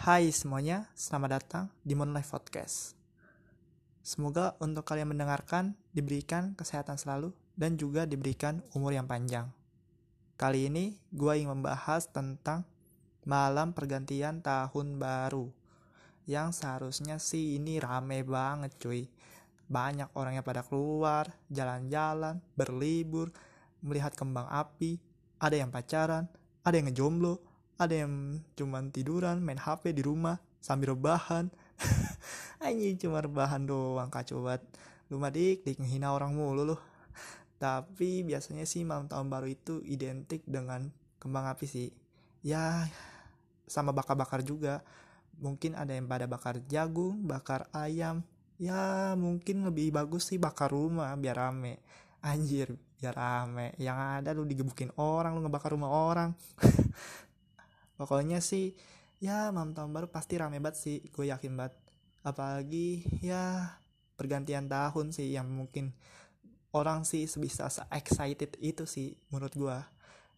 Hai semuanya, selamat datang di Moon Life Podcast. Semoga untuk kalian mendengarkan diberikan kesehatan selalu dan juga diberikan umur yang panjang. Kali ini gue ingin membahas tentang malam pergantian tahun baru yang seharusnya sih ini rame banget cuy. Banyak orang yang pada keluar, jalan-jalan, berlibur, melihat kembang api, ada yang pacaran, ada yang ngejomblo, ada yang cuman tiduran main HP di rumah sambil rebahan. Anjing cuma rebahan doang kacau banget. Lu mah dik dik orang mulu loh tapi biasanya sih malam tahun baru itu identik dengan kembang api sih. Ya sama bakar-bakar juga. Mungkin ada yang pada bakar jagung bakar ayam. Ya mungkin lebih bagus sih bakar rumah biar rame. Anjir biar rame. Yang ada lu digebukin orang lu ngebakar rumah orang pokoknya sih ya malam tahun baru pasti rame banget sih gue yakin banget apalagi ya pergantian tahun sih yang mungkin orang sih sebisa se excited itu sih menurut gue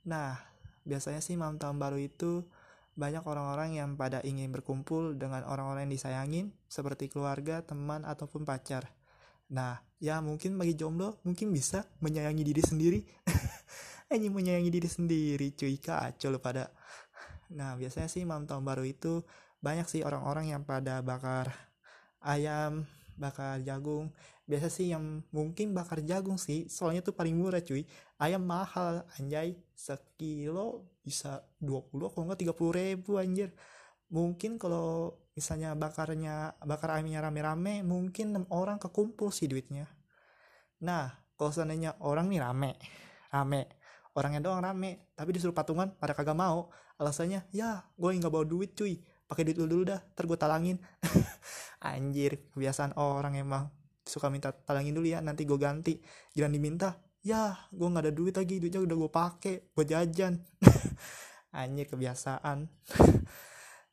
nah biasanya sih malam tahun baru itu banyak orang-orang yang pada ingin berkumpul dengan orang-orang yang disayangin seperti keluarga, teman, ataupun pacar. Nah, ya mungkin bagi jomblo mungkin bisa menyayangi diri sendiri. Hanya menyayangi diri sendiri, cuy kacau lo pada. Nah, biasanya sih malam tahun baru itu banyak sih orang-orang yang pada bakar ayam, bakar jagung. Biasa sih yang mungkin bakar jagung sih, soalnya tuh paling murah cuy. Ayam mahal, anjay. Sekilo bisa 20 kalau enggak 30 ribu anjir. Mungkin kalau misalnya bakarnya bakar ayamnya rame-rame mungkin 6 orang kekumpul sih duitnya nah kalau seandainya orang nih rame rame orangnya doang rame. Tapi disuruh patungan pada kagak mau. Alasannya ya gue nggak bawa duit cuy. Pakai duit dulu dulu dah ntar gue talangin. Anjir kebiasaan orang emang. Suka minta talangin dulu ya nanti gue ganti. Jangan diminta ya gue nggak ada duit lagi duitnya udah gue pakai buat jajan. Anjir kebiasaan.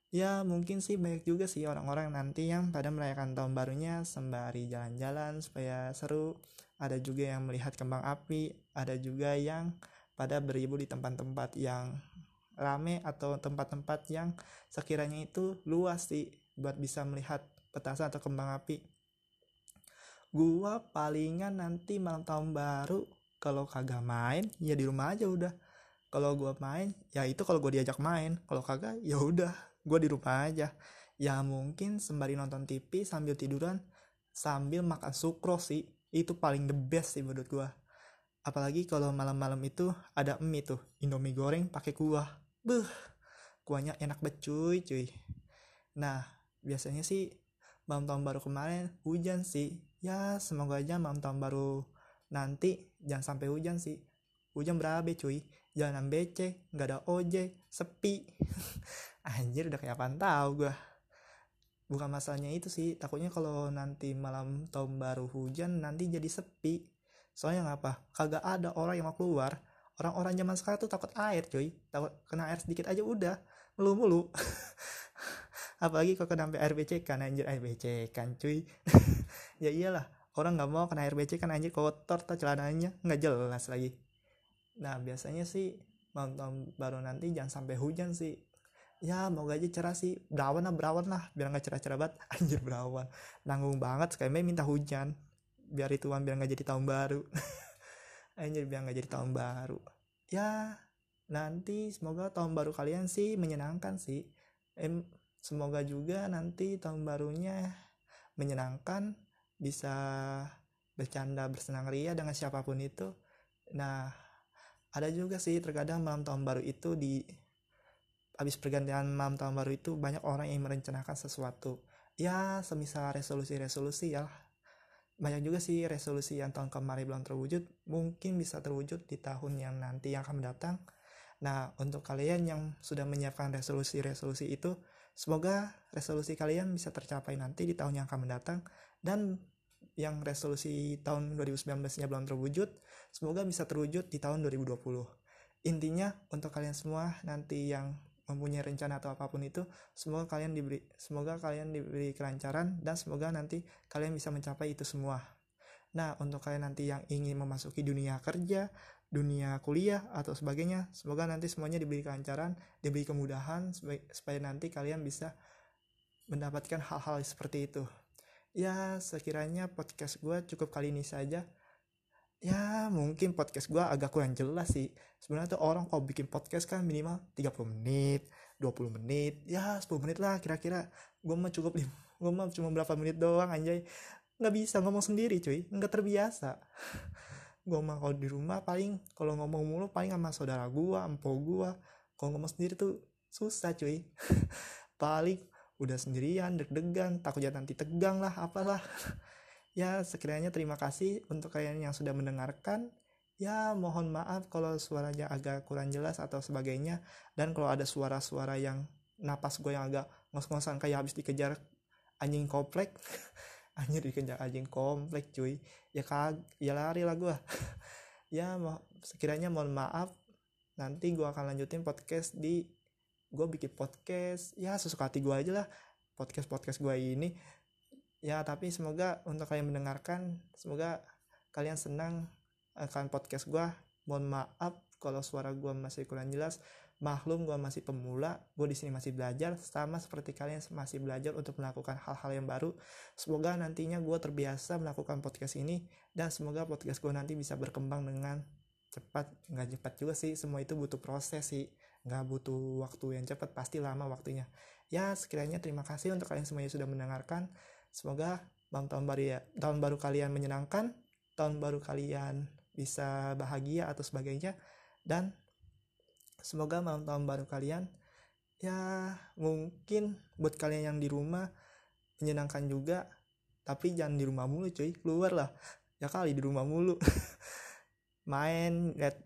Ya mungkin sih banyak juga sih orang-orang nanti yang pada merayakan tahun barunya sembari jalan-jalan supaya seru. Ada juga yang melihat kembang api ada juga yang pada beribu di tempat-tempat yang rame atau tempat-tempat yang sekiranya itu luas sih buat bisa melihat petasan atau kembang api. Gua palingan nanti malam tahun baru kalau kagak main ya di rumah aja udah. Kalau gua main ya itu kalau gua diajak main. Kalau kagak ya udah gua di rumah aja. Ya mungkin sembari nonton TV sambil tiduran sambil makan sukro sih. Itu paling the best sih menurut gua apalagi kalau malam-malam itu ada mie tuh indomie goreng pakai kuah. Beh kuahnya enak banget cuy cuy. Nah biasanya sih malam tahun baru kemarin hujan sih. Ya semoga aja malam tahun baru nanti jangan sampai hujan sih. Hujan berapa cuy. Jalan becek nggak ada ojek sepi. Anjir udah kayak apaan tahu gua. Bukan masalahnya itu sih takutnya kalau nanti malam tahun baru hujan nanti jadi sepi soalnya ngapa kagak ada orang yang mau keluar. Orang-orang zaman sekarang tuh takut air cuy. Takut kena air sedikit aja udah mulu-mulu apalagi kalau kena air becek kan anjir air becek kan cuy. Ya iyalah orang nggak mau kena air becek kan anjir kotor tak celananya nggak jelas lagi. Nah biasanya sih tahun baru nanti jangan sampai hujan sih. Ya mau aja cerah sih. Berawan lah berawan lah biar nggak cerah-cerah banget. Anjir berawan. Nanggung banget sekali minta hujan biar itu biar nggak jadi tahun baru. Anjir biar nggak jadi tahun baru. Ya nanti semoga tahun baru kalian sih menyenangkan sih. Em semoga juga nanti tahun barunya menyenangkan bisa bercanda bersenang ria dengan siapa pun itu. Nah ada juga sih terkadang malam tahun baru itu di habis pergantian malam tahun baru itu banyak orang yang merencanakan sesuatu. Ya semisal resolusi-resolusi ya banyak juga sih resolusi yang tahun kemarin belum terwujud mungkin bisa terwujud di tahun yang nanti yang akan mendatang nah untuk kalian yang sudah menyiapkan resolusi-resolusi itu semoga resolusi kalian bisa tercapai nanti di tahun yang akan mendatang. Dan yang resolusi tahun 2019 nya belum terwujud semoga bisa terwujud di tahun 2020 intinya untuk kalian semua nanti yang mempunyai rencana atau apa pun itu semoga kalian diberi semoga kalian diberi kelancaran dan semoga nanti kalian bisa mencapai itu semua. Nah untuk kalian nanti yang ingin memasuki dunia kerja dunia kuliah atau sebagainya semoga nanti semuanya diberi kelancaran diberi kemudahan supaya nanti kalian bisa mendapatkan hal-hal seperti itu. Ya sekiranya podcast gue cukup kali ini saja ya mungkin podcast gue agak kurang jelas sih. Sebenarnya tuh orang kalau bikin podcast kan minimal 30 menit 20 menit. Ya 10 menit lah kira-kira. Gue mah cukup gue mah cuma berapa menit doang anjay. Nggak bisa ngomong sendiri cuy. Nggak terbiasa. Gue mah kalau di rumah paling kalau ngomong mulu paling sama saudara gue empo gue kalau ngomong sendiri tuh susah cuy. Paling udah sendirian deg-degan takutnya nanti tegang lah apalah ya sekiranya terima kasih untuk kalian yang sudah mendengarkan. Ya mohon maaf kalau suaranya agak kurang jelas atau sebagainya. Dan kalau ada suara-suara yang napas gue yang agak ngos-ngosan kayak habis dikejar anjing komplek. Anjir dikejar anjing komplek cuy. Ya kag ya lari lah gue ya mo sekiranya mohon maaf. Nanti gue akan lanjutin podcast di gue bikin podcast. Ya sesuka hati gue aja lah. Podcast podcast gue ini ya tapi semoga untuk kalian mendengarkan semoga kalian senang akan podcast gue mohon maaf kalau suara gue masih kurang jelas. Maklum gue masih pemula gue di sini masih belajar sama seperti kalian masih belajar untuk melakukan hal-hal yang baru. Semoga nantinya gue terbiasa melakukan podcast ini dan semoga podcast gue nanti bisa berkembang dengan cepat. Nggak cepat juga sih semua itu butuh proses sih. Nggak butuh waktu yang cepat pasti lama waktunya. Ya sekiranya terima kasih untuk kalian semuanya sudah mendengarkan semoga bang tahun baru ya tahun baru kalian menyenangkan tahun baru kalian bisa bahagia atau sebagainya dan semoga malam tahun baru kalian ya mungkin buat kalian yang di rumah menyenangkan juga tapi jangan di rumah mulu cuy keluar lah. Ya kali di rumah mulu. Main lihat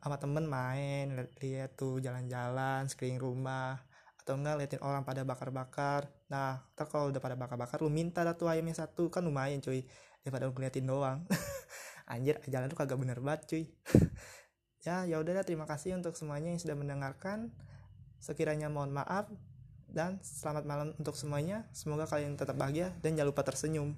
sama temen main lihat, tuh jalan-jalan sekeliling rumah atau enggak liatin orang pada bakar-bakar nah ntar kalau udah pada bakar-bakar lu minta dah tuh ayamnya satu kan lumayan cuy. Daripada lu ngeliatin doang. Anjir jalan tuh kagak bener banget cuy. Ya ya udah terima kasih untuk semuanya yang sudah mendengarkan. Sekiranya mohon maaf dan selamat malam untuk semuanya. Semoga kalian tetap bahagia dan jangan lupa tersenyum